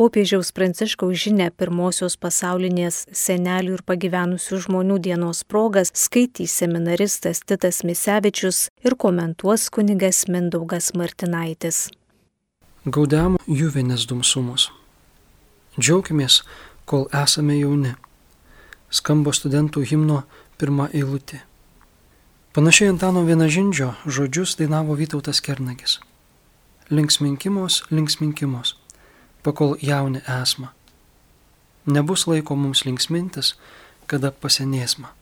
Popiežiaus Pranciškaus žinia pirmosios pasaulinės senelių ir pagyvenusių žmonių dienos progas skaitys seminaristas Titas Misevičius ir komentuos kunigas Mindaugas Martinaitis. Gaudiam juvenės dumsumus. Džiaugimės, kol esame jauni. Skambo studentų himno pirmą eilutę. Panašiai Antano Vienažindžio žodžius dainavo Vytautas Kernagis. Linksminkimos, linksminkimos, pakol jauni esma. Nebus laiko mums linksmintis, kada pasenėsma.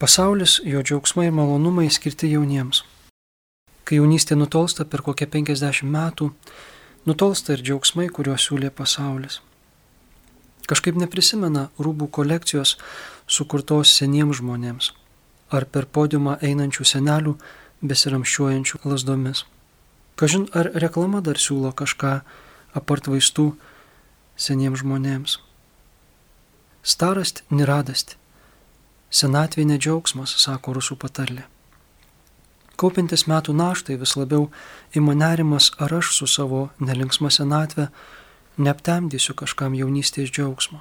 Pasaulis, jo džiaugsmai ir malonumai skirti jauniems. Kai jaunystė nutolsta per kokią 50 metų, nutolsta ir džiaugsmai, kuriuos siūlė pasaulis. Kažkaip neprisimena rūbų kolekcijos sukurtos seniems žmonėms ar per podiumą einančių senelių besiramščiuojančių lasdomis. Kažin ar reklama dar siūlo kažką apart vaistų seniems žmonėms. Starast neradasti. Senatvė nedžiaugsmas, sako rusų patarlė. Kaupintis metų naštai vis labiau ima nerimas, ar aš su savo nelinksma senatvė neaptemdysiu kažkam jaunystės džiaugsmo.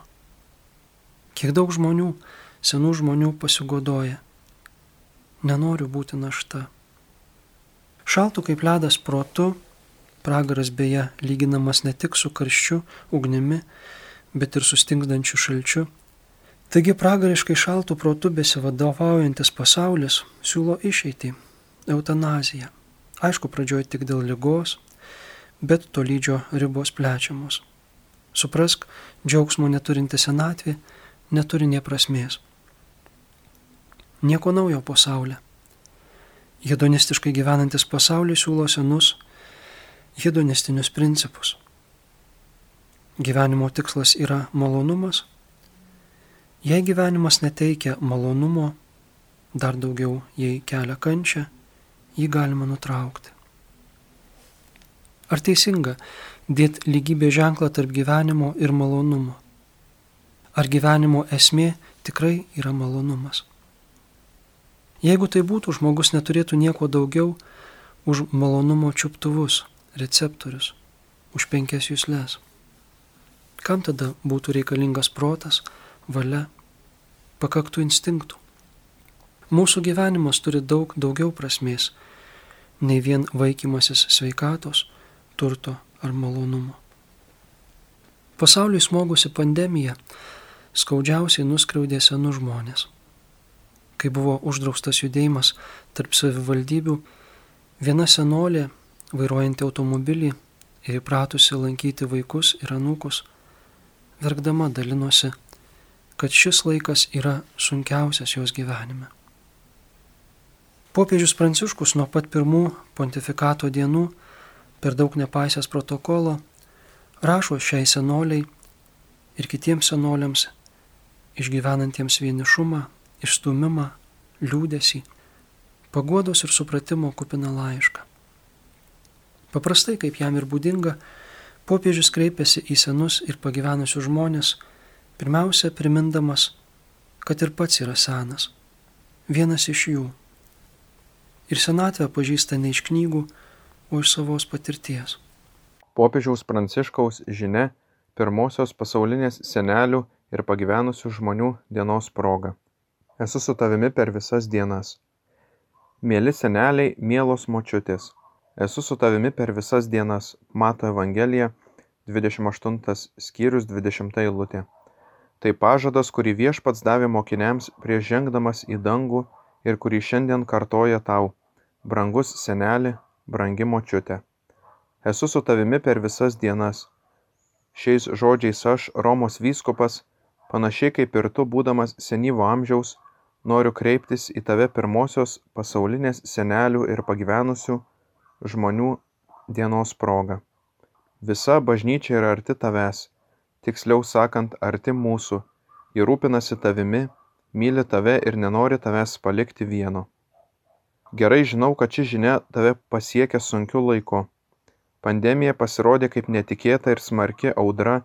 Kiek daug žmonių, senų žmonių pasigodoja nenoriu būti našta. Šaltų kaip ledas protu, pragaras beje lyginamas ne tik su karščiu, ugnimi, bet ir sustingdančiu šalčiu. Taigi pragariškai šaltų protų besivadovaujantis pasaulis siūlo išeitį - eutanaziją. Aišku, pradžioje tik dėl lygos, bet tolydžio ribos plečiamos. Suprask, džiaugsmo neturinti senatvė neturi nie prasmės. Nieko naujo pasaulyje. Hedonistiškai gyvenantis pasaulis siūlo senus hedonistinius principus. Gyvenimo tikslas yra malonumas. Jei gyvenimas neteikia malonumo, dar daugiau jei kelia kančią, jį galima nutraukti. Ar teisinga dėti lygybė ženklą tarp gyvenimo ir malonumo? Ar gyvenimo esmė tikrai yra malonumas? Jeigu tai būtų, žmogus neturėtų nieko daugiau už malonumo čiuptuvus, receptorius, už penkias jūslės. Kam tada būtų reikalingas protas, valia, pakaktų instinktų? Mūsų gyvenimas turi daug daugiau prasmės nei vien vaikymasis sveikatos, turto ar malonumo. Pasauliui smogusi pandemija skaudžiausiai nuskriaudė senus žmonės kai buvo uždraustas judėjimas tarp savivaldybių, viena senolė, vairuojanti automobilį ir įpratusi lankyti vaikus ir anūkus, verkdama dalinosi, kad šis laikas yra sunkiausias jos gyvenime. Popiežius Pranciškus nuo pat pirmų pontifikato dienų, per daug nepaisęs protokolo, rašo šiai senoliai ir kitiems senoliams, išgyvenantiems vienišumą, išstumimą, liūdėsi, paguodos ir supratimo kupina laišką. Paprastai, kaip jam ir būdinga, popiežius kreipiasi į senus ir pagyvenusius žmonės, pirmiausia primindamas, kad ir pats yra senas, vienas iš jų. Ir senatvę pažįsta ne iš knygų, o iš savos patirties. Popiežiaus Pranciškaus žinia pirmosios pasaulinės senelių ir pagyvenusių žmonių dienos proga esu su tavimi per visas dienas. Mėly seneliai, mielos močiutės, esu su tavimi per visas dienas. Mato Evangelija, 28 skyrius 20 eilutė. Tai pažadas, kurį viešpats davė mokiniams prieš žengdamas į dangų ir kurį šiandien kartoja tau, brangus seneli, brangi močiutė. Esu su tavimi per visas dienas. Šiais žodžiais aš, Romos vyskupas, panašiai kaip ir tu, būdamas senyvo amžiaus, noriu kreiptis į tave pirmosios pasaulinės senelių ir pagyvenusių žmonių dienos proga. Visa bažnyčia yra arti tavęs, tiksliau sakant, arti mūsų, ji rūpinasi tavimi, myli tave ir nenori tavęs palikti vieno. Gerai žinau, kad ši žinia tave pasiekia sunkiu laiku. Pandemija pasirodė kaip netikėta ir smarki audra,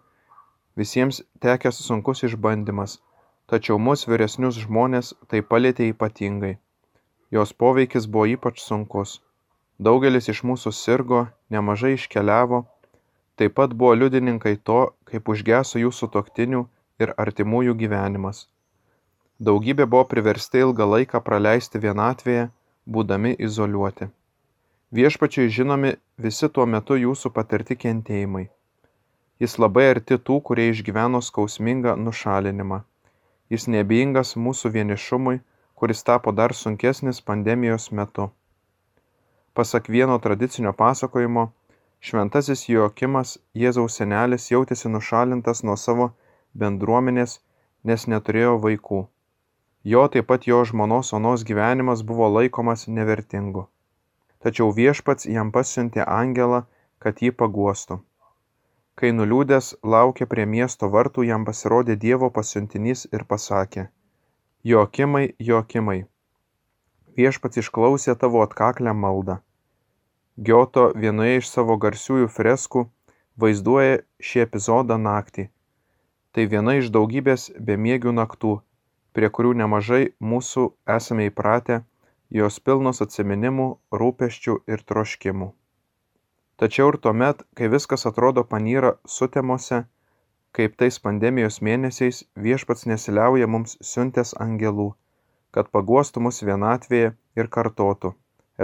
visiems tekęs sunkus išbandymas tačiau mus vyresnius žmones tai palietė ypatingai jos poveikis buvo ypač sunkus daugelis iš mūsų sirgo nemažai iškeliavo taip pat buvo liudininkai to, kaip užgeso jūsų toktinių ir artimųjų gyvenimas. Daugybė buvo priversti ilgą laiką praleisti vienatvėje, būdami izoliuoti. Viešpačiai žinomi visi tuo metu jūsų patirti kentėjimai. Jis labai arti tų, kurie išgyveno skausmingą nušalinimą. Jis nebeingas mūsų vienišumui, kuris tapo dar sunkesnis pandemijos metu. Pasak vieno tradicinio pasakojimo, šventasis Joakimas Jėzaus senelis jautėsi nušalintas nuo savo bendruomenės, nes neturėjo vaikų. Jo taip pat jo žmonos onos gyvenimas buvo laikomas nevertingu. Tačiau viešpats jam pasiuntė angelą, kad jį paguostų. Kai nuliūdęs laukė prie miesto vartų, jam pasirodė Dievo pasiuntinys ir pasakė, Joakimai, Joakimai, viešpats išklausė tavo atkaklę maldą. Gioto vienoje iš savo garsiųjų freskų vaizduoja šį epizodą naktį. Tai viena iš daugybės bemiegių naktų, prie kurių nemažai mūsų esame įpratę, jos pilnos atsiminimų, rūpeščių ir troškimų. Tačiau ir tuomet, kai viskas atrodo panyra sutemose, kaip tais pandemijos mėnesiais viešpats nesiliauja mums siuntęs angelų, kad paguostų mus vienatvėje ir kartotų,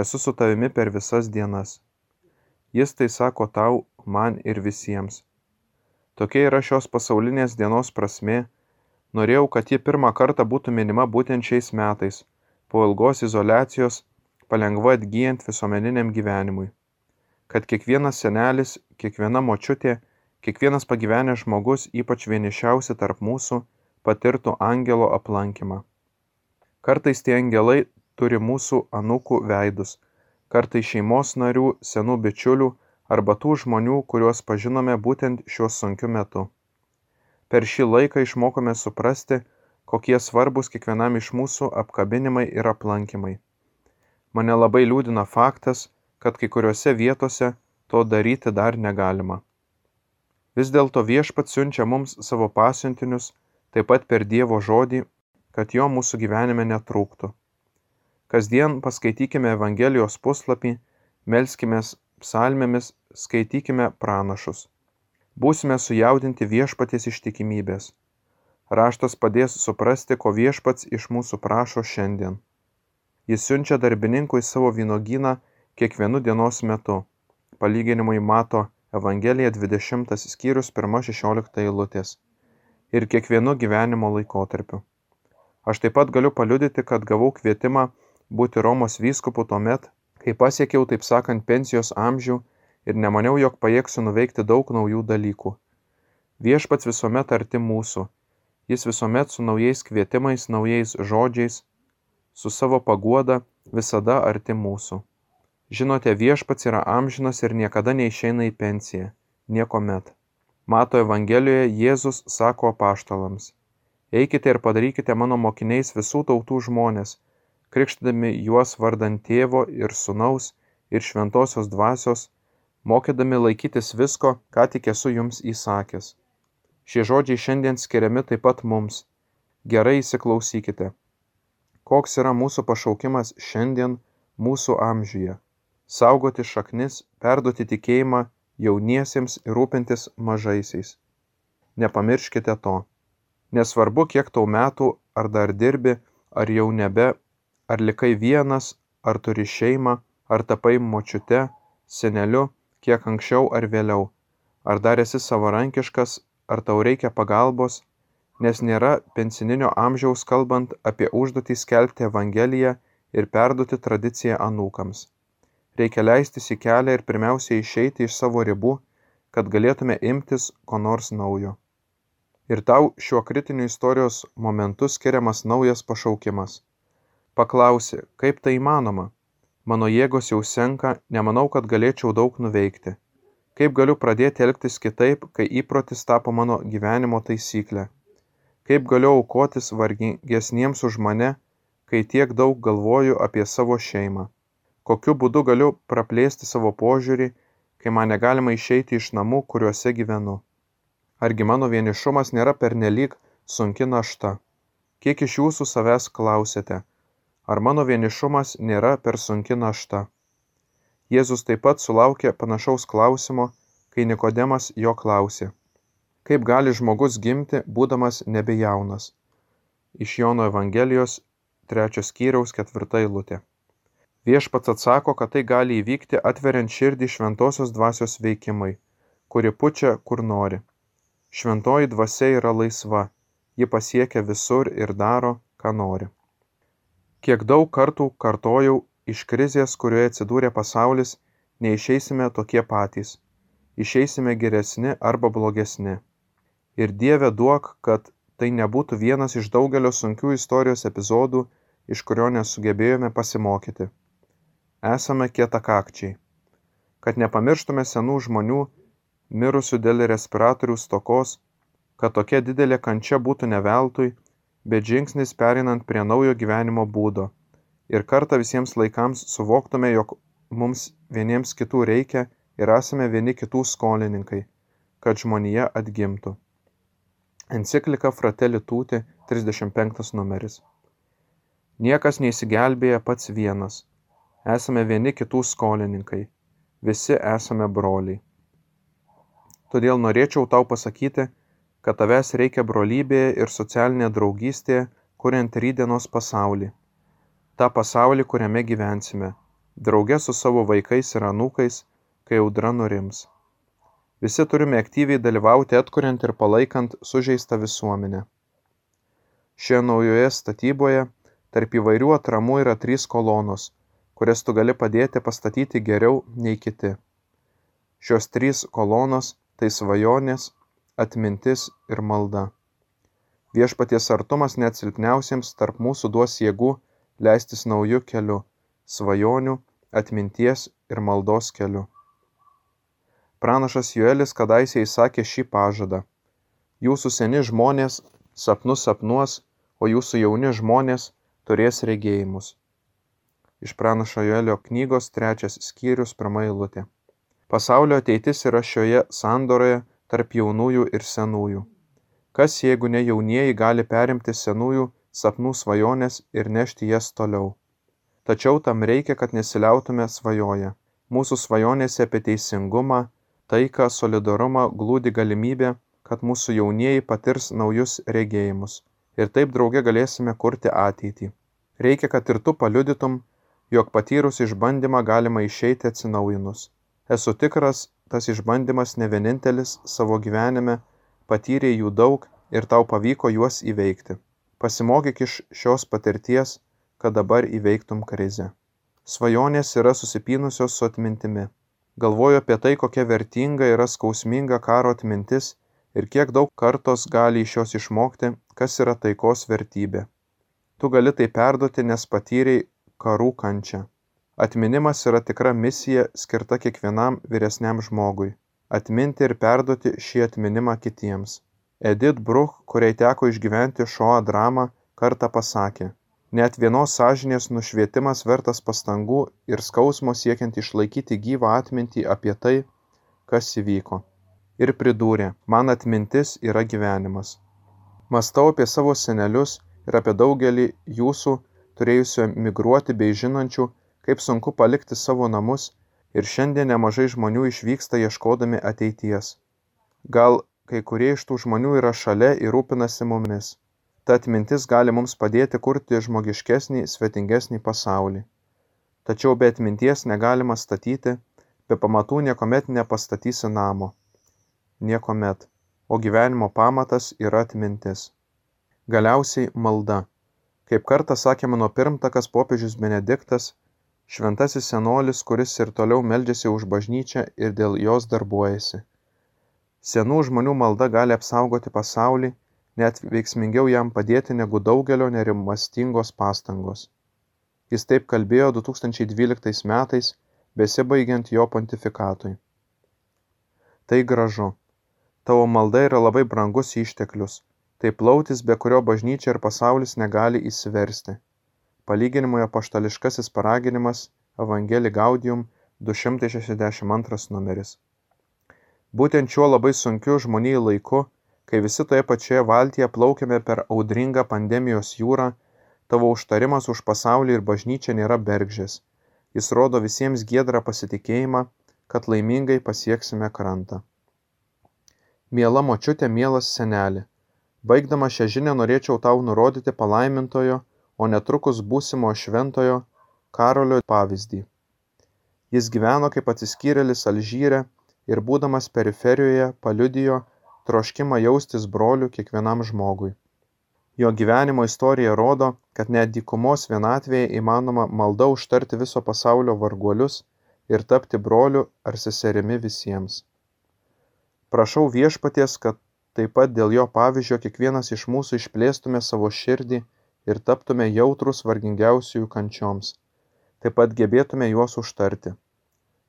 esu su tavimi per visas dienas. Jis tai sako tau, man ir visiems. Tokia yra šios pasaulinės dienos prasme. Norėjau, kad ji pirmą kartą būtų minima būtent šiais metais, po ilgos izolacijos, palengva atgyjant visuomeniniam gyvenimui kad kiekvienas senelis, kiekviena močiutė, kiekvienas pagyvenęs žmogus, ypač vienišiausi tarp mūsų, patirtų angelo aplankymą. Kartais tie angelai turi mūsų anūkų veidus, kartais šeimos narių, senų bičiulių arba tų žmonių, kuriuos pažinome būtent šiuo sunkiu metu. Per šį laiką išmokome suprasti, kokie svarbus kiekvienam iš mūsų apkabinimai ir aplankymai. Mane labai liūdina faktas, kad kai kuriuose vietose to daryti dar negalima. Vis dėlto viešpats siunčia mums savo pasiuntinius taip pat per Dievo žodį, kad jo mūsų gyvenime netrūktų. Kasdien paskaitykime Evangelijos puslapį, melskime psalmėmis, skaitykime pranašus. Būsime sujaudinti viešpaties ištikimybės. Raštas padės suprasti, ko viešpats iš mūsų prašo šiandien. Jis siunčia darbininkui savo vynogyną kiekvienu dienos metu. Palyginimui mato Evangelija 20 skyrius 1-16 eilutės. Ir kiekvienu gyvenimo laikotarpiu. Aš taip pat galiu paliudyti, kad gavau kvietimą būti Romos vyskupu tuomet, kai pasiekiau, taip sakant, pensijos amžių ir nemaniau, jog pajėgsiu nuveikti daug naujų dalykų. Viešpats visuomet arti mūsų. Jis visuomet su naujais kvietimais, naujais žodžiais, su savo paguoda visada arti mūsų. Žinote, viešpats yra amžinas ir niekada neišeina į pensiją. Niekuomet. Mato Evangelijoje Jėzus sako apaštalams. Eikite ir padarykite mano mokiniais visų tautų žmonės, krikštydami juos vardant tėvo ir sunaus ir šventosios dvasios, mokydami laikytis visko, ką tik esu jums įsakęs. Šie žodžiai šiandien skiriami taip pat mums. Gerai įsiklausykite. Koks yra mūsų pašaukimas šiandien mūsų amžiuje? saugoti šaknis, perduoti tikėjimą jauniesiems ir rūpintis mažaisiais. Nepamirškite to. Nesvarbu, kiek tau metų, ar dar dirbi, ar jau nebe, ar likai vienas, ar turi šeimą, ar tapai močiute, seneliu, kiek anksčiau ar vėliau, ar dar esi savarankiškas, ar tau reikia pagalbos, nes nėra pensininio amžiaus kalbant apie užduotį skelbti Evangeliją ir perduoti tradiciją anūkams reikia leistis į kelią ir pirmiausia išeiti iš savo ribų, kad galėtume imtis ko nors naujo. Ir tau šiuo kritiniu istorijos momentu skiriamas naujas pašaukimas. Paklausi, kaip tai įmanoma? Mano jėgos jau senka, nemanau, kad galėčiau daug nuveikti. Kaip galiu pradėti elgtis kitaip, kai įprotis tapo mano gyvenimo taisyklė? Kaip galiu aukotis vargingesniems už mane, kai tiek daug galvoju apie savo šeimą? kokiu būdu galiu praplėsti savo požiūrį, kai man negalima išeiti iš namų, kuriuose gyvenu. Argi mano vienišumas nėra pernelyg sunki našta? Kiek iš jūsų savęs klausėte, ar mano vienišumas nėra per sunki našta? Jėzus taip pat sulaukė panašaus klausimo, kai Nikodemas jo klausė, kaip gali žmogus gimti, būdamas nebejaunas. Iš Jono Evangelijos trečios skyriaus ketvirta eilutė. Viešpats atsako, kad tai gali įvykti atveriant širdį šventosios dvasios veikimai, kuri pučia kur nori. Šventoji dvasia yra laisva, ji pasiekia visur ir daro, ką nori. Kiek daug kartų kartojau, iš krizės, kurioje atsidūrė pasaulis, neišeisime tokie patys išeisime geresni arba blogesni. Ir Dieve duok, kad tai nebūtų vienas iš daugelio sunkių istorijos epizodų, iš kurio nesugebėjome pasimokyti. Esame kietakakčiai. Kad nepamirštume senų žmonių, mirusių dėl respiratorių stokos, kad tokia didelė kančia būtų ne veltui, bet žingsnis perinant prie naujo gyvenimo būdo. Ir kartą visiems laikams suvoktume, jog mums vieniems kitų reikia ir esame vieni kitų skolininkai, kad žmonija atgimtų. Enciklika Fratelli Tutti 35 numeris. Niekas neįsigelbėja pats vienas. Esame vieni kitų skolininkai. Visi esame broliai. Todėl norėčiau tau pasakyti, kad tavęs reikia brolybėje ir socialinė draugystėje, kuriant rydienos pasaulį. Ta pasaulį, kuriame gyvensime. Drauge su savo vaikais ir anūkais kai audra nurims. Visi turime aktyviai dalyvauti atkuriant ir palaikant sužeistą visuomenę. Šioje naujoje statyboje tarp įvairių atramų yra trys kolonos, kurias tu gali padėti pastatyti geriau nei kiti. Šios trys kolonos tai svajonės, atmintis ir malda. Viešpaties artumas net silpniausiems tarp mūsų duos jėgų leistis naujų kelių - svajonių, atminties ir maldos keliu. Pranašas Joelis kadaise įsakė šį pažadą. Jūsų seni žmonės sapnus sapnuos, o jūsų jauni žmonės turės regėjimus. Iš pranašo Joelio knygos trečias skyrius pirmą eilutę. Pasaulio ateitis yra šioje sandoroje tarp jaunųjų ir senųjų. Kas jeigu ne jaunieji gali perimti senųjų sapnų svajonės ir nešti jas toliau. Tačiau tam reikia, kad nesiliautume svajoję. Mūsų svajonėse apie teisingumą, taiką solidarumą glūdi galimybė kad mūsų jaunieji patirs naujus regėjimus ir taip drauge galėsime kurti ateitį reikia kad ir tu paliudytum jog patyrus išbandymą galima išeiti atsinaujinus esu tikras tas išbandymas ne vienintelis savo gyvenime patyrei jų daug ir tau pavyko juos įveikti. Pasimokyk iš šios patirties kad dabar įveiktum krizę. Svajonės yra susipynusios su atmintimi. Galvoju apie tai kokia vertinga yra skausminga karo atmintis ir kiek daug kartos gali iš jos išmokti kas yra taikos vertybė. Tu gali tai perduoti nes patyrei karų kančią atminimas yra tikra misija skirta kiekvienam vyresniam žmogui atminti ir perduoti šį atminimą kitiems. Edit bruch kuriai teko išgyventi šoa dramą kartą pasakė net vienos sąžinės nušvietimas vertas pastangų ir skausmo siekiant išlaikyti gyvą atmintį apie tai kas įvyko. Ir pridūrė man atmintis yra gyvenimas. Mąstau apie savo senelius ir apie daugelį jūsų turėjusių emigruoti bei žinančių kaip sunku palikti savo namus ir šiandien nemažai žmonių išvyksta ieškodami ateities. Gal kai kurie iš tų žmonių yra šalia ir rūpinasi mumis. Ta atmintis gali mums padėti kurti žmogiškesnį svetingesnį pasaulį. Tačiau be atminties negalima statyti be pamatų niekuomet nepastatysi namo. Niekuomet. O gyvenimo pamatas yra atmintis. Galiausiai malda. Kaip kartą sakė mano pirmtakas popiežius benediktas šventasis senolis kuris ir toliau meldžiasi už bažnyčią ir dėl jos darbuojasi senų žmonių malda gali apsaugoti pasaulį net veiksmingiau jam padėti negu daugelio nerimastingos pastangos. Jis taip kalbėjo 2012 metais, besibaigiant jo pontifikatui. Tai gražu. Tavo malda yra labai brangus išteklius. Tai plautis, be kurio bažnyčia ir pasaulis negali įsiversti. Palyginimui apaštališkasis paraginimas Evangelii Gaudium 262 numeris. Būtent šiuo labai sunkiu žmonijai laiku kai visi toje pačioje valtyje plaukiame per audringą pandemijos jūrą tavo užtarimas už pasaulį ir bažnyčią nėra bergždžias jis rodo visiems giedrą pasitikėjimą kad laimingai pasieksime krantą. Miela močiutė, mielas seneli, baigdama šią žinią norėčiau tau nurodyti palaimintojo, o netrukus būsimo šventojo Karolio pavyzdį. Jis gyveno kaip atsiskyrėlis Alžyre ir būdamas periferijoje paliudijo troškimą jaustis broliu kiekvienam žmogui. Jo gyvenimo istorija rodo, kad net dykumos vienatvėje įmanoma malda užtarti viso pasaulio varguolius ir tapti broliu ar seserimi visiems. Prašau viešpaties, kad taip pat dėl jo pavyzdžio kiekvienas iš mūsų išplėstume savo širdį ir taptume jautrus vargingiausiųjų kančioms. Taip pat gebėtume juos užtarti.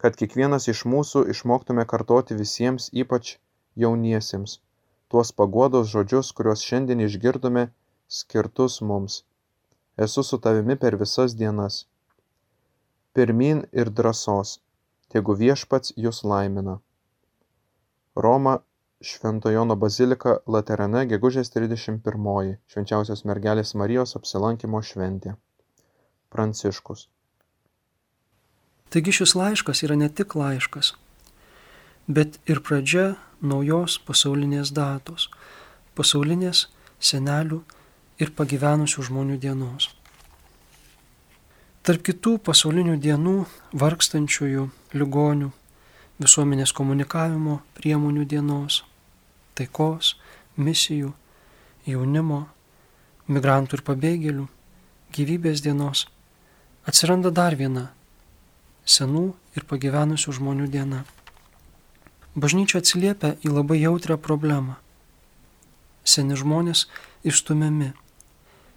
Kad kiekvienas iš mūsų išmoktume kartoti visiems, ypač jauniesiems, tuos paguodos žodžius, kuriuos šiandien išgirdome, skirtus mums. Esu su tavimi per visas dienas. Pirmin ir drąsos, tegu viešpats jūs laimina. Roma Švento Jono bazilika Laterane gegužės 31. Švenčiausios mergelės Marijos apsilankimo šventė. Pranciškus. Taigi šis laiškas yra ne tik laiškas, bet ir pradžia naujos pasaulinės datos - pasaulinės senelių ir pagyvenusių žmonių dienos. Tarp kitų pasaulinių dienų vargstančiųjų, ligonių, visuomenės komunikavimo priemonių dienos, taikos, misijų, jaunimo, migrantų ir pabėgėlių, gyvybės dienos, atsiranda dar viena - senų ir pagyvenusių žmonių diena. Bažnyčia atsiliepia į labai jautrią problemą. Seni žmonės išstumiami,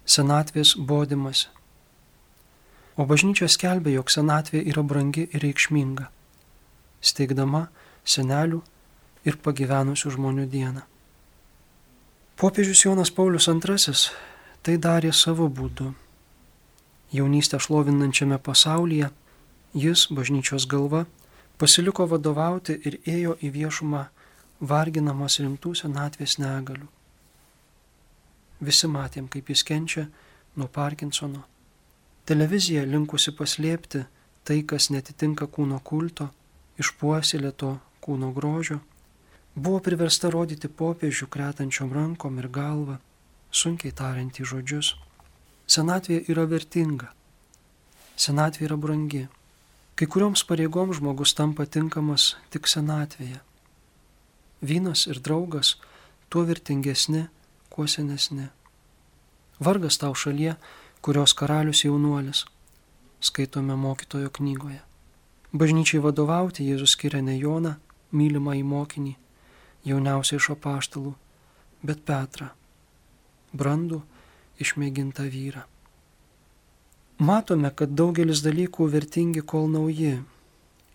senatvės bodimasi. O bažnyčia skelbia, jog senatvė yra brangi ir reikšminga, steigdama senelių ir pagyvenusių žmonių dieną. Popiežius Jonas Paulius II tai darė savo būdu. Jaunystę šlovinančiame pasaulyje jis, bažnyčios galva, pasiliko vadovauti ir ėjo į viešumą varginamas rimtų senatvės negalių. Visi matėm, kaip jis kenčia nuo Parkinsono. Televizija linkusi paslėpti tai, kas netitinka kūno kulto, išpuoselėto kūno grožio, buvo priversta rodyti popiežių kretančiom rankom ir galvą, sunkiai tariant į žodžius. Senatvė yra vertinga. Senatvė yra brangi. Kai kurioms pareigoms žmogus tampa tinkamas tik senatvėje. Vynas ir draugas tuo vertingesni, kuo senesni. Vargas tau šalyje, kurios karalius jaunuolis, skaitome mokytojo knygoje. Bažnyčiai vadovauti Jėzus skiria ne Joną, mylimą į mokinį, jauniausią iš apaštalų, bet Petrą, brandų, išmėgintą vyrą. Matome, kad daugelis dalykų vertingi kol nauji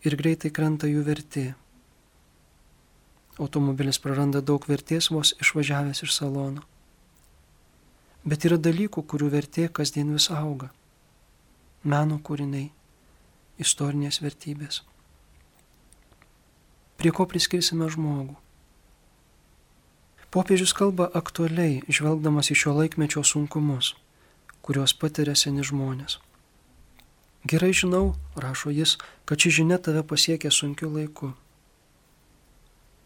ir greitai krenta jų vertė. Automobilis praranda daug vertės vos išvažiavęs iš salono. Bet yra dalykų, kurių vertė kasdien vis auga. Meno kūriniai, istorinės vertybės. Prie ko priskirsime žmogų? Popiežius kalba aktualiai, žvelgdamas į šio laikmečio sunkumus kuriuos patiria seni žmonės. Gerai žinau, rašo jis, kad ši žinia tave pasiekė sunkiu laiku.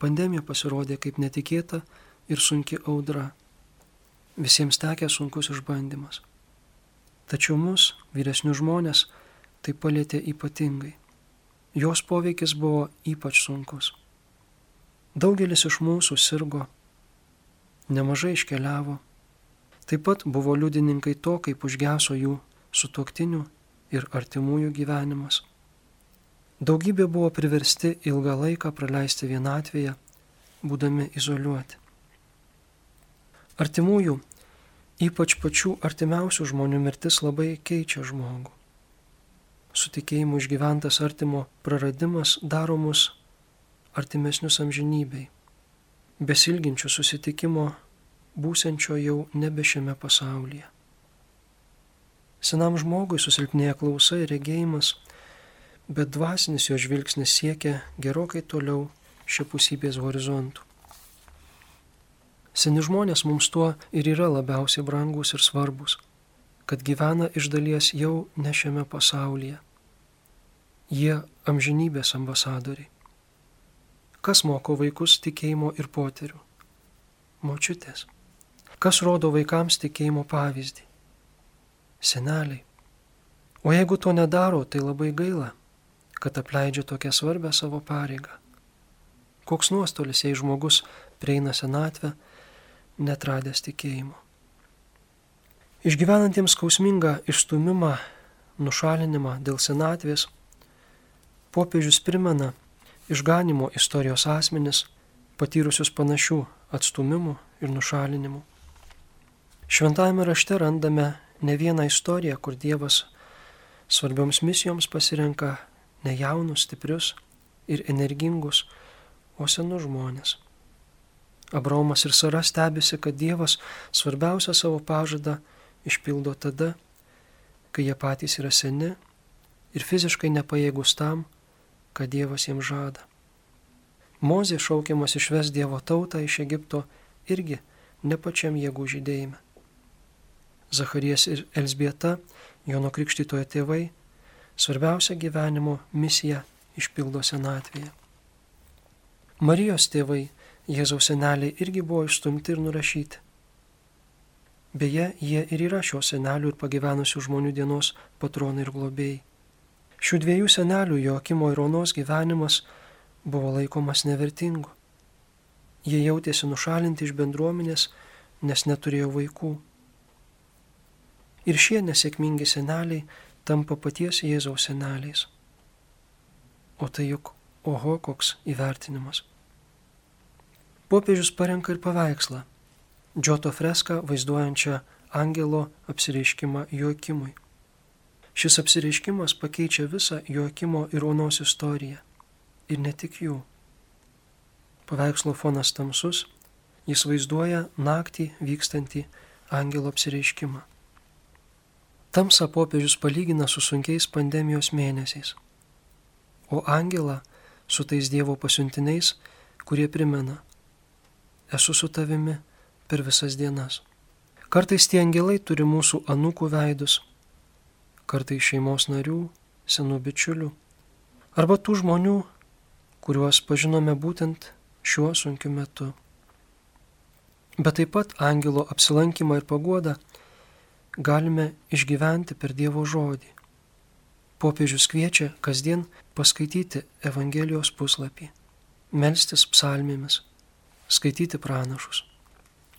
Pandemija pasirodė kaip netikėta ir sunki audra. Visiems tekė sunkus išbandymas. Tačiau mus, vyresnius žmonės, tai palėtė ypatingai. Jos poveikis buvo ypač sunkus. Daugelis iš mūsų sirgo, nemažai iškeliavo, Taip pat buvo liudininkai to, kaip užgeso jų sutoktinių ir artimųjų gyvenimas. Daugybė buvo priversti ilgą laiką praleisti vienatvėje, būdami izoliuoti. Artimųjų, ypač pačių artimiausių žmonių mirtis labai keičia žmogų. Sutikėjimu išgyventas artimo praradimas daro mus artimesnius amžinybei, besilginčių susitikimo būsenčio jau nebe šiame pasaulyje. Senam žmogui susilpnėja klausa ir regėjimas, bet dvasinis jo žvilgsnis siekia gerokai toliau šiapusybės horizontų. Seni žmonės mums tuo ir yra labiausiai brangus ir svarbus, kad gyvena iš dalies jau ne šiame pasaulyje. Jie amžinybės ambasadoriai. Kas moko vaikus tikėjimo ir poterių? Močiutės. Kas rodo vaikams tikėjimo pavyzdį? Seneliai. O jeigu to nedaro, tai labai gaila, kad apleidžia tokią svarbę savo pareigą. Koks nuostolis, jei žmogus prieina senatvę, netradęs tikėjimo. Išgyvenantiems skausmingą išstumimą, nušalinimą dėl senatvės, popiežius primena išganimo istorijos asmenis, patyrusius panašių atstumimų ir nušalinimų. Šventajame rašte randame ne vieną istoriją, kur Dievas svarbioms misijoms pasirenka ne jaunus, stiprius ir energingus, o senus žmonės. Abraomas ir Sara stebisi, kad Dievas svarbiausią savo pažadą išpildo tada, kai jie patys yra seni ir fiziškai nepajėgus tam, ką Dievas jiems žada. Mozė šaukiamas išves Dievo tautą iš Egipto irgi ne pačiam jėgų žydėjime. Zacharijas ir Elsbieta, Jono Krikštytojo tėvai, svarbiausia gyvenimo misija išpildo senatvėje. Marijos tėvai, Jėzaus seneliai irgi buvo išstumti ir nurašyti. Beje, jie ir yra šio senelių ir pagyvenusių žmonių dienos patronai ir globėjai. Šių dviejų senelių, Joakimo ir Onos gyvenimas buvo laikomas nevertingu. Jie jautėsi nušalinti iš bendruomenės, nes neturėjo vaikų. Ir šie nesėkmingi seneliai tampa paties Jėzaus seneliais. O tai juk, oho, koks įvertinimas. Popiežius parenka ir paveikslą - Džoto freską vaizduojančią angelo apsireiškimą Joakimui. Šis apsireiškimas pakeičia visą Joakimo ir Onos istoriją. Ir ne tik jų. Paveikslo fonas tamsus, jis vaizduoja naktį vykstantį angelo apsireiškimą. Tamsa popiežius palygina su sunkiais pandemijos mėnesiais, o angelą su tais Dievo pasiuntiniais, kurie primena, esu su tavimi per visas dienas. Kartais tie angelai turi mūsų anūkų veidus, kartais šeimos narių, senų bičiulių, arba tų žmonių, kuriuos pažinome būtent šiuo sunkiu metu. Bet taip pat angelo apsilankymą ir paguodą galime išgyventi per Dievo žodį. Popiežius kviečia kasdien paskaityti Evangelijos puslapį, melstis psalmėmis, skaityti pranašus.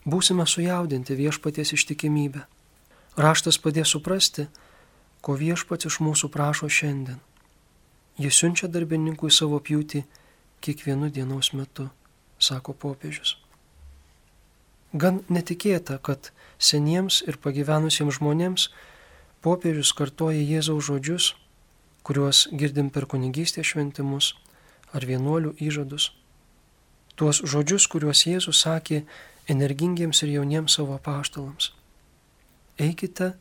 Būsime sujaudinti viešpaties ištikimybę. Raštas padės suprasti, ko viešpats iš mūsų prašo šiandien. Jis siunčia darbininkui savo pjūtį kiekvienu dienos metu, sako popiežius. Gan netikėta, kad seniems ir pagyvenusiems žmonėms popiežius kartoja Jėzaus žodžius, kuriuos girdim per kunigystės šventimus ar vienuolių įžadus. Tuos žodžius, kuriuos Jėzus sakė energingiems ir jauniems savo paštalams. Eikite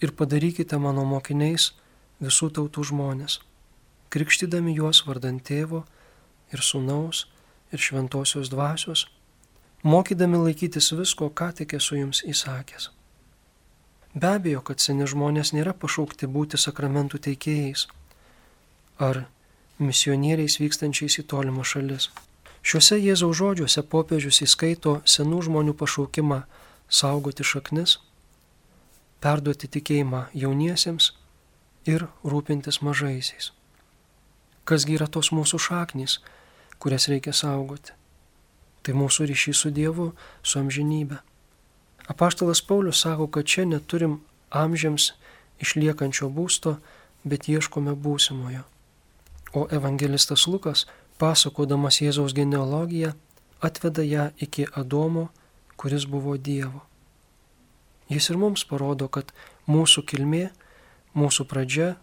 ir padarykite mano mokiniais visų tautų žmonės, krikštydami juos vardant tėvo ir sunaus ir šventosios dvasios mokydami laikytis visko, ką tik esu jums įsakęs. Be abejo, kad seni žmonės nėra pašaukti būti sakramentų teikėjais ar misionieriais vykstančiais į tolimą šalis. Šiuose Jėzaus žodžiuose popiežius įskaito senų žmonių pašaukimą saugoti šaknis, perduoti tikėjimą jauniesiems ir rūpintis mažaisiais. Kasgi yra tos mūsų šaknys, kurias reikia saugoti? Tai mūsų ryšys su Dievu, su amžinybė. Apaštalas Paulius sako, kad čia neturim amžiams išliekančio būsto, bet ieškome būsimojo. O evangelistas Lukas, pasakodamas Jėzaus genealogiją, atveda ją iki Adomo, kuris buvo Dievo. Jis ir mums parodo, kad mūsų kilmė, mūsų pradžia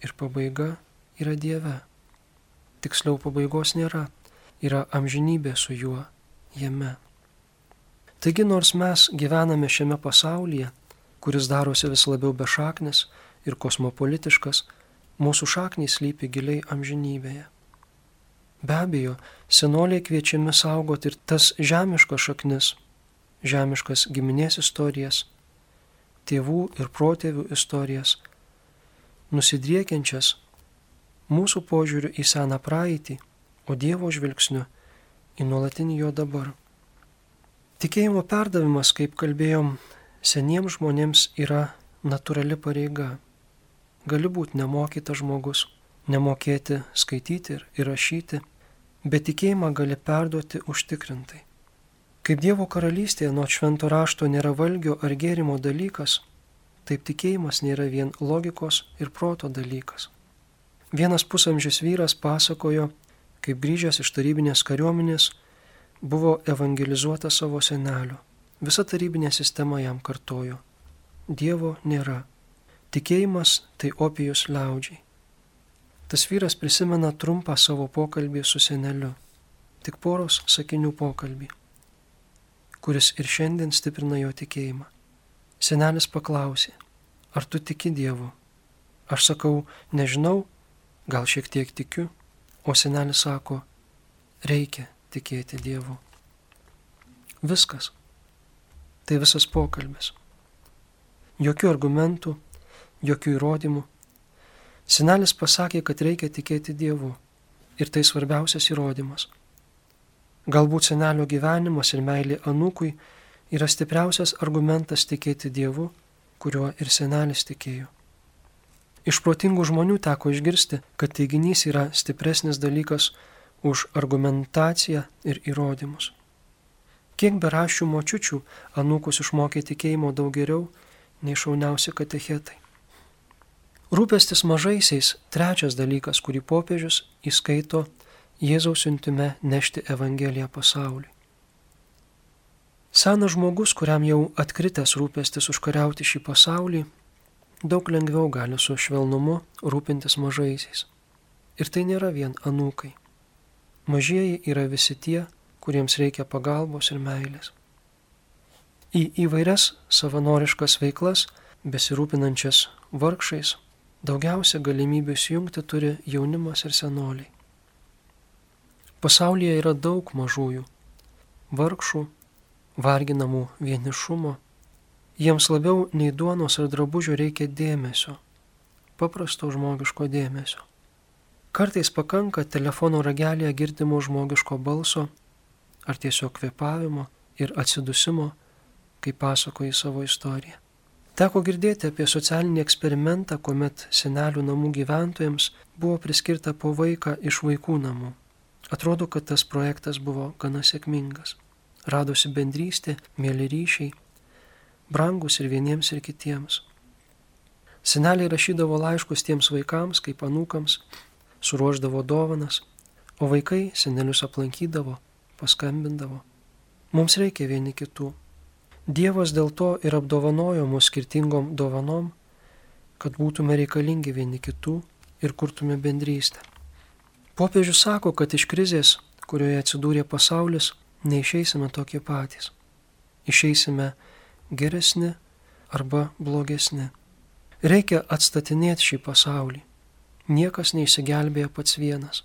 ir pabaiga yra Dieve. Tiksliau pabaigos nėra yra amžinybė su juo jame. Taigi nors mes gyvename šiame pasaulyje, kuris darosi vis labiau bešaknis ir kosmopolitiškas, mūsų šaknys lypi giliai amžinybėje. Be abejo, senoliai kviečiami saugoti ir tas žemiškas šaknis, žemiškas giminės istorijas, tėvų ir protėvių istorijas, nusidriekiančias mūsų požiūriu į seną praeitį o Dievo žvilgsniu į nuolatinį jo dabar. Tikėjimo perdavimas, kaip kalbėjom, seniems žmonėms yra natūrali pareiga. Gali būti nemokytas žmogus, nemokėti skaityti ir, rašyti, bet tikėjimą gali perduoti užtikrintai. Kaip Dievo karalystėje nuo švento rašto nėra valgio ar gėrimo dalykas, taip tikėjimas nėra vien logikos ir proto dalykas. Vienas pusamžis vyras pasakojo, kaip grįžęs iš tarybinės kariuomenės buvo evangelizuota savo senelio. Visa tarybinė sistema jam kartojo. Dievo nėra. Tikėjimas tai opijus liaudžiai. Tas vyras prisimena trumpą savo pokalbį su seneliu. Tik poros sakinių pokalbį kuris ir šiandien stiprina jo tikėjimą. Senelis paklausė, ar tu tiki Dievu? Aš sakau, nežinau, gal šiek tiek tikiu, o senelis sako, reikia tikėti Dievu. Viskas. Tai visas pokalbis. Jokių argumentų, jokių įrodymų. Senelis pasakė, kad reikia tikėti Dievu. Ir tai svarbiausias įrodymas. Galbūt senelio gyvenimas ir meilė anūkui yra stipriausias argumentas tikėti Dievu, kuriuo ir senelis tikėjo. Iš protingų žmonių teko išgirsti, kad teiginys yra stipresnis dalykas už argumentaciją ir įrodymus. Kiek berašių močiučių anūkus išmokė tikėjimo daug geriau nei šauniausi katechetai. Rūpestis mažaisiais - trečias dalykas, kurį popiežius įskaito Jėzaus siuntime nešti Evangeliją pasauliui. Senas žmogus, kuriam jau atkritęs rūpestis užkariauti šį pasaulį, daug lengviau gali su švelnumu rūpintis mažaisiais. Ir tai nėra vien anūkai. Mažieji yra visi tie, kuriems reikia pagalbos ir meilės. Į įvairias savanoriškas veiklas, besirūpinančias vargšais, daugiausia galimybių įjungti turi jaunimas ir senoliai. Pasaulyje yra daug mažųjų, vargšų, varginamų vienišumo. Jiems labiau nei duonos ar drabužių reikia dėmesio, paprasto žmogiško dėmesio. Kartais pakanka telefono ragelėje girdimo žmogiško balso ar tiesiog kvepavimo ir atsidusimo, kai pasakoji savo istoriją. Teko girdėti apie socialinį eksperimentą, kuomet senelių namų gyventojams buvo priskirta po vaiką iš vaikų namų. Atrodo, kad tas projektas buvo gana sėkmingas. Radosi bendrystė, mėly ryšiai, brangus ir vieniems ir kitiems. Seneliai rašydavo laiškus tiems vaikams kaip anūkams, suruoždavo dovanas, o vaikai senelius aplankydavo, paskambindavo. Mums reikia vieni kitų. Dievas dėl to ir apdovanojo mus skirtingom dovanom, kad būtume reikalingi vieni kitų ir kurtume bendrystę. Popiežius sako, kad iš krizės, kurioje atsidūrė pasaulis, neišeisime tokie patys. Išeisime geresni arba blogesni. Reikia atstatinėti šį pasaulį. Niekas neįsigelbėja pats vienas.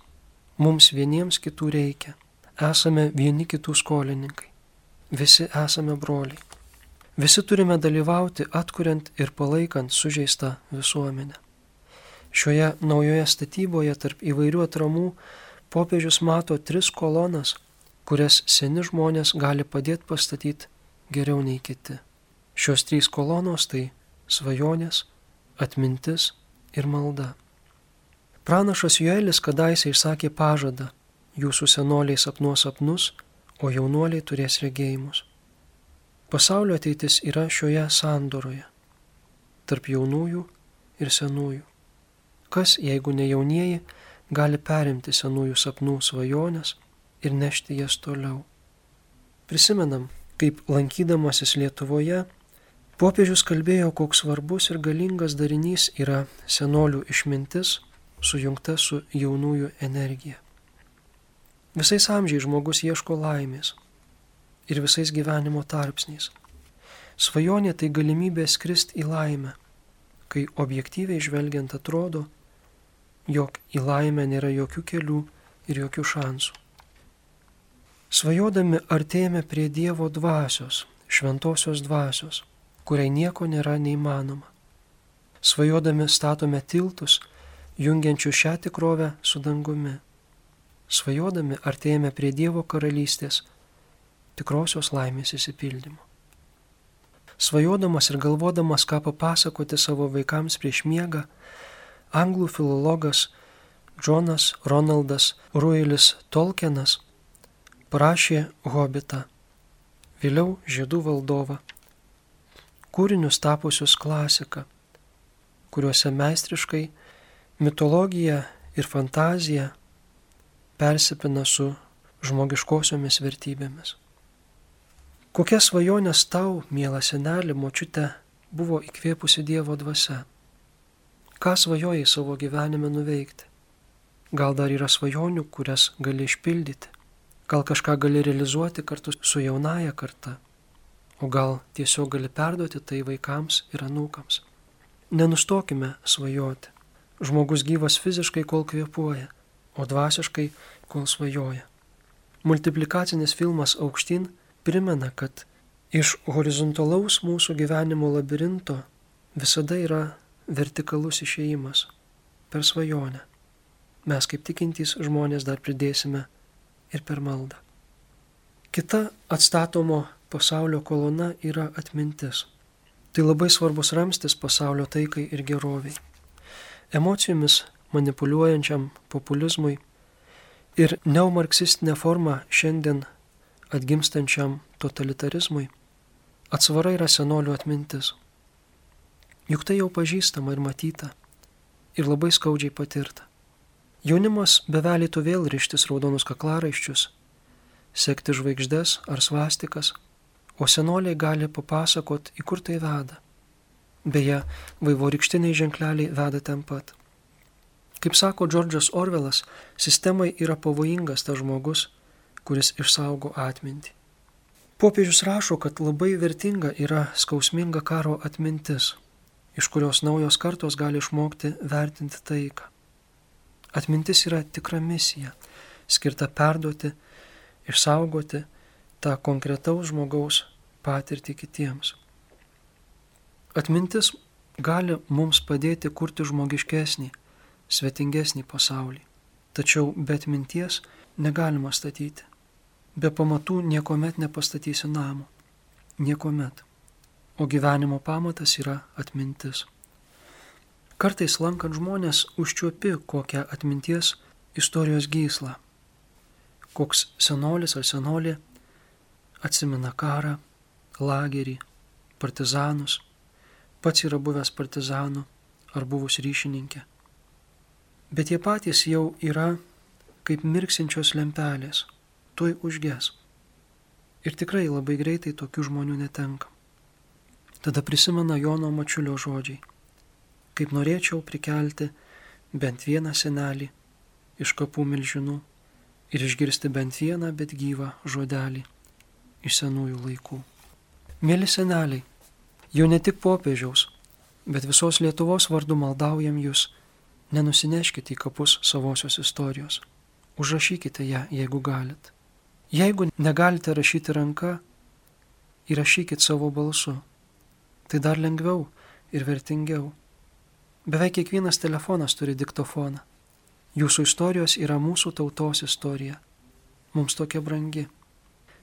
Mums vieniems kitų reikia. Esame vieni kitų skolininkai. Visi esame broliai. Visi turime dalyvauti atkuriant ir palaikant sužeistą visuomenę. Šioje naujoje statyboje tarp įvairių atramų popiežius mato tris kolonas, kurias seni žmonės gali padėti pastatyti geriau nei kiti. Šios trys kolonos tai svajonės, atmintis ir malda. Pranašas Joelis kadaise išsakė pažadą, jūsų senoliai sapnuos sapnus, o jaunuoliai turės regėjimus. Pasaulio ateitis yra šioje sandoroje - tarp jaunųjų ir senųjų. Kas, jeigu ne jaunieji, gali perimti senųjų sapnų svajonės ir nešti jas toliau. Prisimenam, kaip lankydamasis Lietuvoje, popiežius kalbėjo, koks svarbus ir galingas darinys yra senolių išmintis sujungta su jaunųjų energija. Visais amžiais žmogus ieško laimės ir visais gyvenimo tarpsniais. Svajonė tai galimybė skristi į laimę, kai objektyviai žvelgiant atrodo, jog į laimę nėra jokių kelių ir jokių šansų. Svajodami artėjame prie Dievo dvasios, šventosios dvasios, kuriai nieko nėra neįmanoma. Svajodami statome tiltus, jungiančių šią tikrovę su dangumi. svajodami artėjame prie Dievo karalystės tikrosios laimės įsipildymo. Svajodamas ir galvodamas, ką papasakoti savo vaikams prieš miegą, anglų filologas Džonas Ronaldas Ruilis Tolkienas parašė Hobitą, vėliau Žiedų valdovą, kūrinius tapusius klasika, kuriuose meistriškai mitologija ir fantazija persipina su žmogiškosiomis vertybėmis. Kokia svajonės tau, mielas senelį, močiute, buvo įkvėpusi Dievo dvasia? Ką svajojai savo gyvenime nuveikti? Gal dar yra svajonių, kurias gali išpildyti? Gal kažką gali realizuoti kartu su jaunaja karta? O gal tiesiog gali perduoti tai vaikams ir anūkams? Nenustokime svajoti. Žmogus gyvas fiziškai, kol kvepuoja, o dvasiškai, kol svajoja. Multiplikacinis filmas aukštyn primena, kad iš horizontalaus mūsų gyvenimo labirinto visada yra vertikalus išėjimas per svajonę. Mes kaip tikintys žmonės dar pridėsime ir per maldą. Kita atstatomo pasaulio kolona yra atmintis. Tai labai svarbus ramstis pasaulio taikai ir geroviai. Emocijomis manipuliuojančiam populizmui ir neomarksistinė forma šiandien atgimstančiam totalitarizmui, atsvara yra senolių atmintis. Juk tai jau pažįstama ir matyta, ir labai skaudžiai patirta. Jaunimas bevelėtų vėl ryštis raudonus kaklaraiščius, sekti žvaigždės ar svastikas, o senoliai gali papasakot, į kur tai veda. Beje, vaivorykštiniai ženkleliai veda ten pat. Kaip sako Džordžas Orvelas, sistemai yra pavojingas tas žmogus, kuris išsaugo atmintį. Popiežius rašo, kad labai vertinga yra skausminga karo atmintis, iš kurios naujos kartos gali išmokti vertinti taiką. Atmintis yra tikra misija, skirta perduoti, išsaugoti tą konkretaus žmogaus patirtį kitiems. Atmintis gali mums padėti kurti žmogiškesnį, svetingesnį pasaulį. Tačiau be atminties negalima statyti. Be pamatų niekuomet nepastatysi namo. Niekuomet. O gyvenimo pamatas yra atmintis. Kartais lankant žmonės užčiuopi kokią atminties istorijos gyslą. Koks senolis ar senolė atsimena karą, lagerį, partizanus, pats yra buvęs partizanu ar buvus ryšininkė. Bet jie patys jau yra kaip mirksinčios lempelės tuoj užges. Ir tikrai labai greitai tokių žmonių netenka. Tada prisimena Jono Mačiulio žodžiai. Kaip norėčiau prikelti bent vieną senelį iš kapų milžinų ir išgirsti bent vieną, bet gyvą žodelį iš senųjų laikų. Mėly seneliai, jau ne tik popiežiaus, bet visos Lietuvos vardu maldaujam jūs, nenusineškite į kapus savosios istorijos. Užrašykite ją, jeigu galit. Jeigu negalite rašyti ranka, įrašykit savo balsu. Tai dar lengviau ir vertingiau. Beveik kiekvienas telefonas turi diktofoną. Jūsų istorijos yra mūsų tautos istorija. Mums tokia brangi.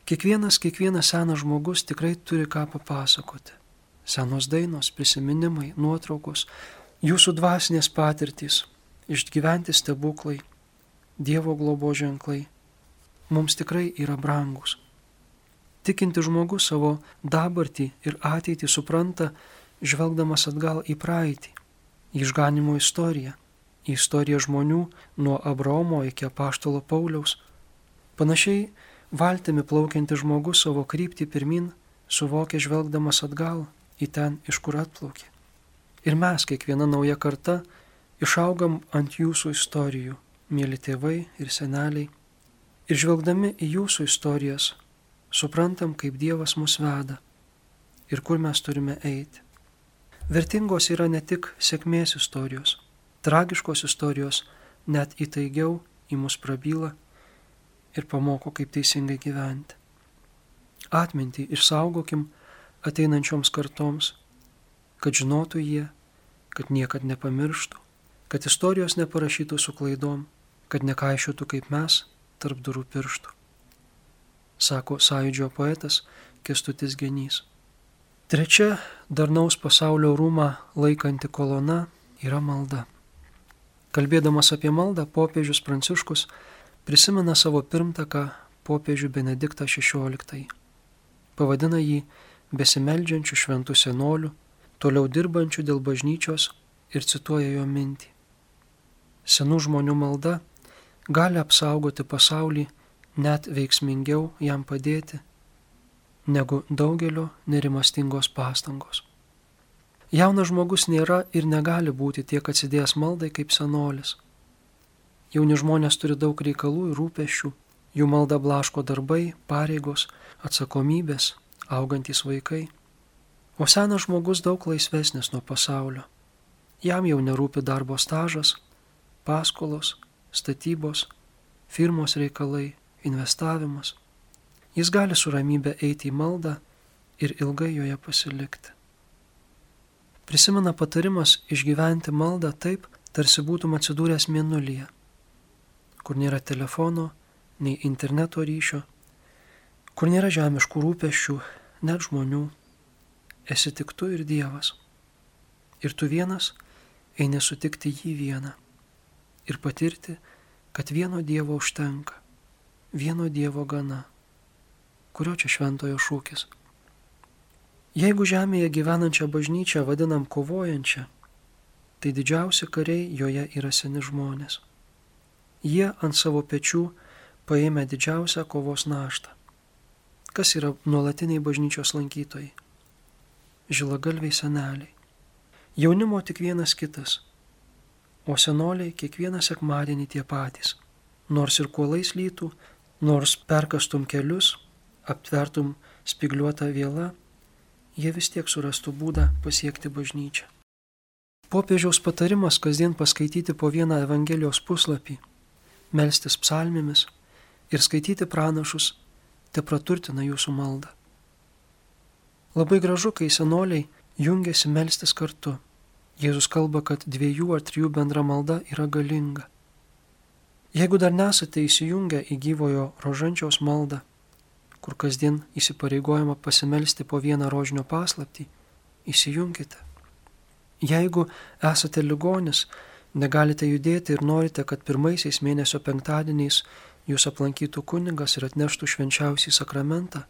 Kiekvienas, kiekvienas senas žmogus tikrai turi ką papasakoti. Senos dainos, prisiminimai, nuotraukos, jūsų dvasinės patirtys, išgyventi stebuklai, Dievo globo ženklai mums tikrai yra brangus. Tikinti žmogus savo dabartį ir ateitį supranta, žvelgdamas atgal į praeitį, į išganimo istoriją, į istoriją žmonių nuo Abraomo iki apaštalo Pauliaus. Panašiai valtimi plaukianti žmogus savo kryptį pirmin suvokia žvelgdamas atgal į ten, iš kur atplaukė. Ir mes, kiekviena nauja karta, išaugam ant jūsų istorijų, mėly tėvai ir seneliai Ir žvelgdami į jūsų istorijas, suprantam, kaip Dievas mus veda ir kur mes turime eiti. Vertingos yra ne tik sėkmės istorijos, tragiškos istorijos net įtaigiau į mus prabyla ir pamoko, kaip teisingai gyventi. Atmintį išsaugokim ateinančioms kartoms, kad žinotų jie, kad niekad nepamirštų, kad istorijos neparašytų su klaidom, kad nekaišiotų kaip mes tarp durų pirštų. Sako sąjūdžio poetas Kestutis Genys. Trečia darnaus pasaulio rūmą laikanti kolona yra malda. Kalbėdamas apie maldą, popiežius Pranciškus prisimena savo pirmtaką popiežių Benediktą XVI. Pavadina jį besimeldžiančių šventų senolių, toliau dirbančių dėl bažnyčios ir cituoja jo mintį. Senų žmonių malda gali apsaugoti pasaulį net veiksmingiau jam padėti negu daugelio nerimastingos pastangos. Jaunas žmogus nėra ir negali būti tiek atsidėjęs maldai kaip senolis. Jauni žmonės turi daug reikalų ir rūpešių, jų malda blaško darbai, pareigos, atsakomybės, augantys vaikai. O senas žmogus daug laisvesnis nuo pasaulio. Jam jau nerūpi darbo stažas, paskolos, statybos, firmos reikalai, investavimas. Jis gali su ramybė eiti į maldą ir ilgai joje pasilikti. Prisimena patarimas išgyventi maldą taip, tarsi būtum atsidūręs mėnulyje, kur nėra telefono, nei interneto ryšio, kur nėra žemiškų rūpešių, net žmonių. Esi tik tu ir Dievas. Ir tu vienas eini sutikti jį vieną ir patirti, kad vieno Dievo užtenka, vieno Dievo gana. Kurio čia šventojo šūkis? Jeigu žemėje gyvenančią bažnyčią vadinam kovojančią, tai didžiausi kariai joje yra seni žmonės. Jie ant savo pečių paėmė didžiausią kovos naštą. Kas yra nuolatiniai bažnyčios lankytojai? Žilagalviai seneliai. Jaunimo tik vienas kitas, o senoliai kiekvieną sekmadienį tie patys. Nors ir kuolais lytų, nors perkastum kelius, aptvertum spigliuotą vėlą, jie vis tiek surastų būdą pasiekti bažnyčią. Popiežiaus patarimas kasdien paskaityti po vieną Evangelijos puslapį, melstis psalmėmis ir skaityti pranašus te praturtina jūsų maldą. Labai gražu, kai senoliai jungiasi melstis kartu. Jėzus kalba, kad dviejų ar trijų bendra malda yra galinga. Jeigu dar nesate įsijungę į gyvojo rožančiaus maldą, kur kasdien įsipareigojama pasimelsti po vieną rožinio paslaptį, įsijunkite. Jeigu esate ligonis, negalite judėti ir norite, kad pirmaisiais mėnesio penktadieniais jūs aplankytų kunigas ir atneštų švenčiausią sakramentą,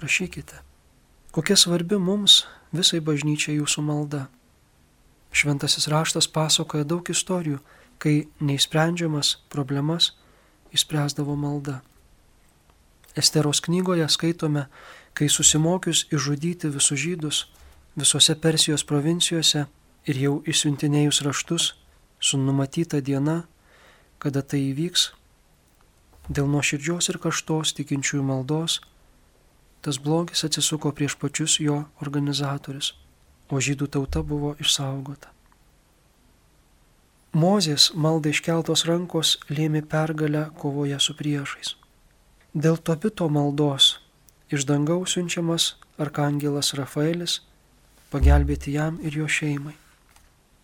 prašykite. Kokia svarbi mums visai bažnyčiai jūsų malda. Šventasis raštas pasakoja daug istorijų, kai neįsprendžiamas problemas įspręsdavo malda. Esteros knygoje skaitome, kai susimokius išžudyti visus žydus visose Persijos provincijose ir jau išsiuntinėjus raštus su numatyta diena, kada tai įvyks, Dėl nuoširdžios ir kažtos tikinčiųjų maldos tas blogis atsisuko prieš pačius jo organizatorius, o žydų tauta buvo išsaugota. Mozės malda iškeltos rankos lėmė pergalę kovoje su priešais. Dėl topito maldos iš dangaus siunčiamas arkangelas Rafaelis pagelbėti jam ir jo šeimai.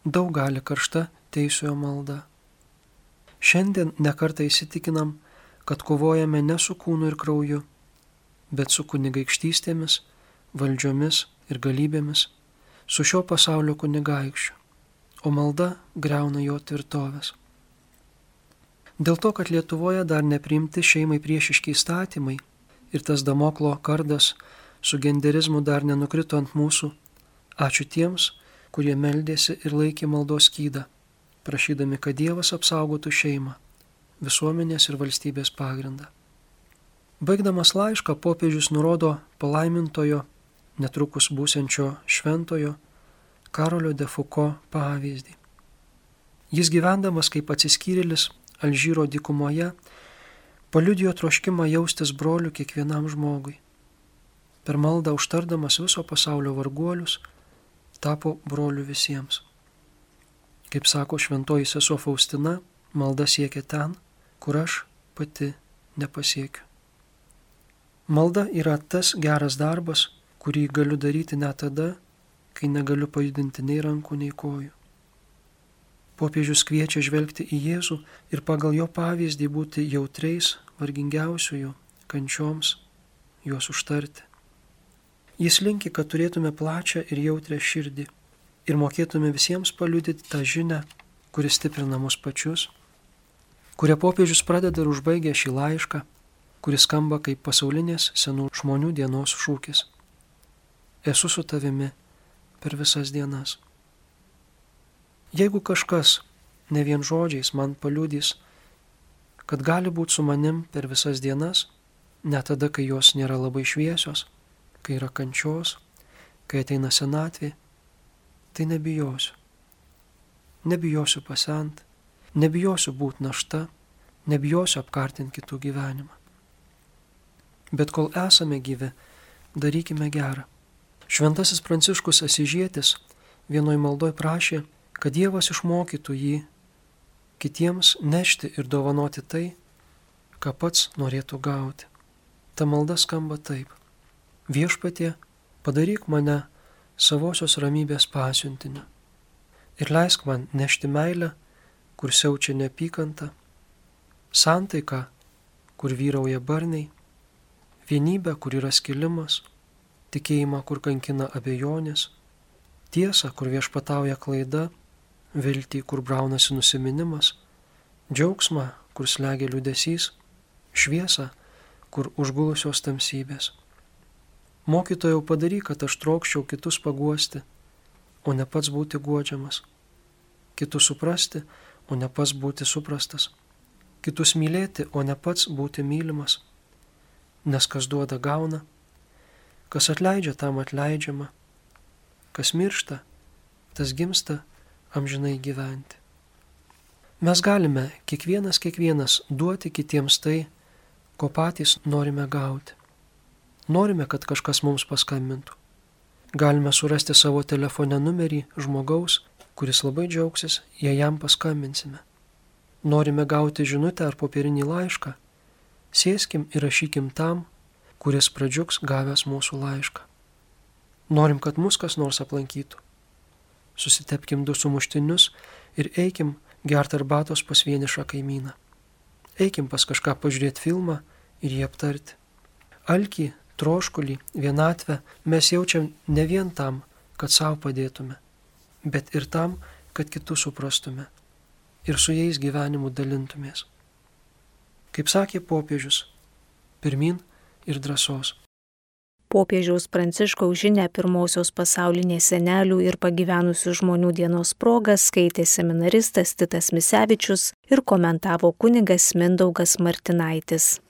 Daug gali karšta teisiojo malda. Šiandien nekartą įsitikinam, kad kovojame ne su kūnu ir krauju, bet su kunigaikštystėmis, valdžiomis ir galybėmis, su šio pasaulio kunigaikščiu, o malda greuna jo tvirtovės. Dėl to, kad Lietuvoje dar nepriimti šeimai priešiški įstatymai ir tas damoklo kardas su genderizmu dar nenukrito ant mūsų, ačiū tiems, kurie meldėsi ir laikė maldos skydą, prašydami, kad Dievas apsaugotų šeimą visuomenės ir valstybės pagrindą. Baigdamas laišką popiežius nurodo palaimintojo, netrukus būsiančio šventojo Karolio de Foucault pavyzdį. Jis gyvendamas kaip atsiskyrėlis Alžyro dykumoje, paliudijo troškimą jaustis broliu kiekvienam žmogui. Per maldą užtardamas viso pasaulio varguolius, tapo broliu visiems. Kaip sako šventoji sesuo Faustina, malda siekia ten, kur aš pati nepasiekiu. Malda yra tas geras darbas, kurį galiu daryti net tada, kai negaliu pajudinti nei rankų, nei kojų. Popiežius kviečia žvelgti į Jėzų ir pagal jo pavyzdį būti jautriais vargingiausiųjų kančioms, juos užtarti. Jis linki, kad turėtume plačią ir jautrę širdį ir mokėtume visiems paliudyti tą žinę, kuris stiprina mus pačius, kurią popiežius pradeda ir užbaigia šį laišką, kuris skamba kaip pasaulinės senų žmonių dienos šūkis. Esu su tavimi per visas dienas. Jeigu kažkas ne vien žodžiais man paliudys, kad gali būti su manim per visas dienas, net tada, kai jos nėra labai šviesios, kai yra kančios, kai ateina senatvė, tai nebijosiu. Nebijosiu pasent, nebijosiu būti našta, nebijosiu apkartinti kitų gyvenimą. Bet kol esame gyvi, darykime gerą. Šventasis Pranciškus Asižėtis vienoj maldoj prašė, kad Dievas išmokytų jį kitiems nešti ir dovanoti tai, ką pats norėtų gauti. Ta malda skamba taip. Viešpatie, padaryk mane savosios ramybės pasiuntiniu ir leisk man nešti meilę, kur siaučia neapykanta, santaiką, kur vyrauja barniai, vienybę, kur yra skilimas, tikėjimą, kur kankina abejonės, tiesą, kur viešpatauja klaida viltį, kur braunasi nusiminimas, džiaugsmą, kur slegia liudesys, šviesą, kur užgulusios tamsybės. Mokytojau padaryk, kad aš trokščiau kitus paguosti, o ne pats būti guodžiamas, kitus suprasti, o ne pats būti suprastas, kitus mylėti, o ne pats būti mylimas, nes kas duoda gauna, kas atleidžia tam atleidžiama, kas miršta, tas gimsta amžinai gyventi. Mes galime kiekvienas kiekvienas duoti kitiems tai, ko patys norime gauti. Norime, kad kažkas mums paskambintų. Galime surasti savo telefone numerį žmogaus, kuris labai džiaugsis, jei jam paskambinsime. Norime gauti žinutę ar popierinį laišką. Sėskim ir rašykim tam, kuris pradžiugs gavęs mūsų laišką. Norim, kad mus kas nors aplankytų susitepkim du sumuštinius ir eikim gert arbatos pas vienišą kaimyną. Eikim pas kažką pažiūrėti filmą ir jį aptarti. Alkį, troškulį, vienatvę mes jaučiam ne vien tam, kad savo padėtume, bet ir tam, kad kitus suprastume ir su jais gyvenimu dalintumės. Kaip sakė popiežius, pirmin ir drąsos popiežiaus Pranciškaus žinia pirmosios pasaulinės senelių ir pagyvenusių žmonių dienos proga skaitė seminaristas Titas Misevičius ir komentavo kunigas Mindaugas Martinaitis.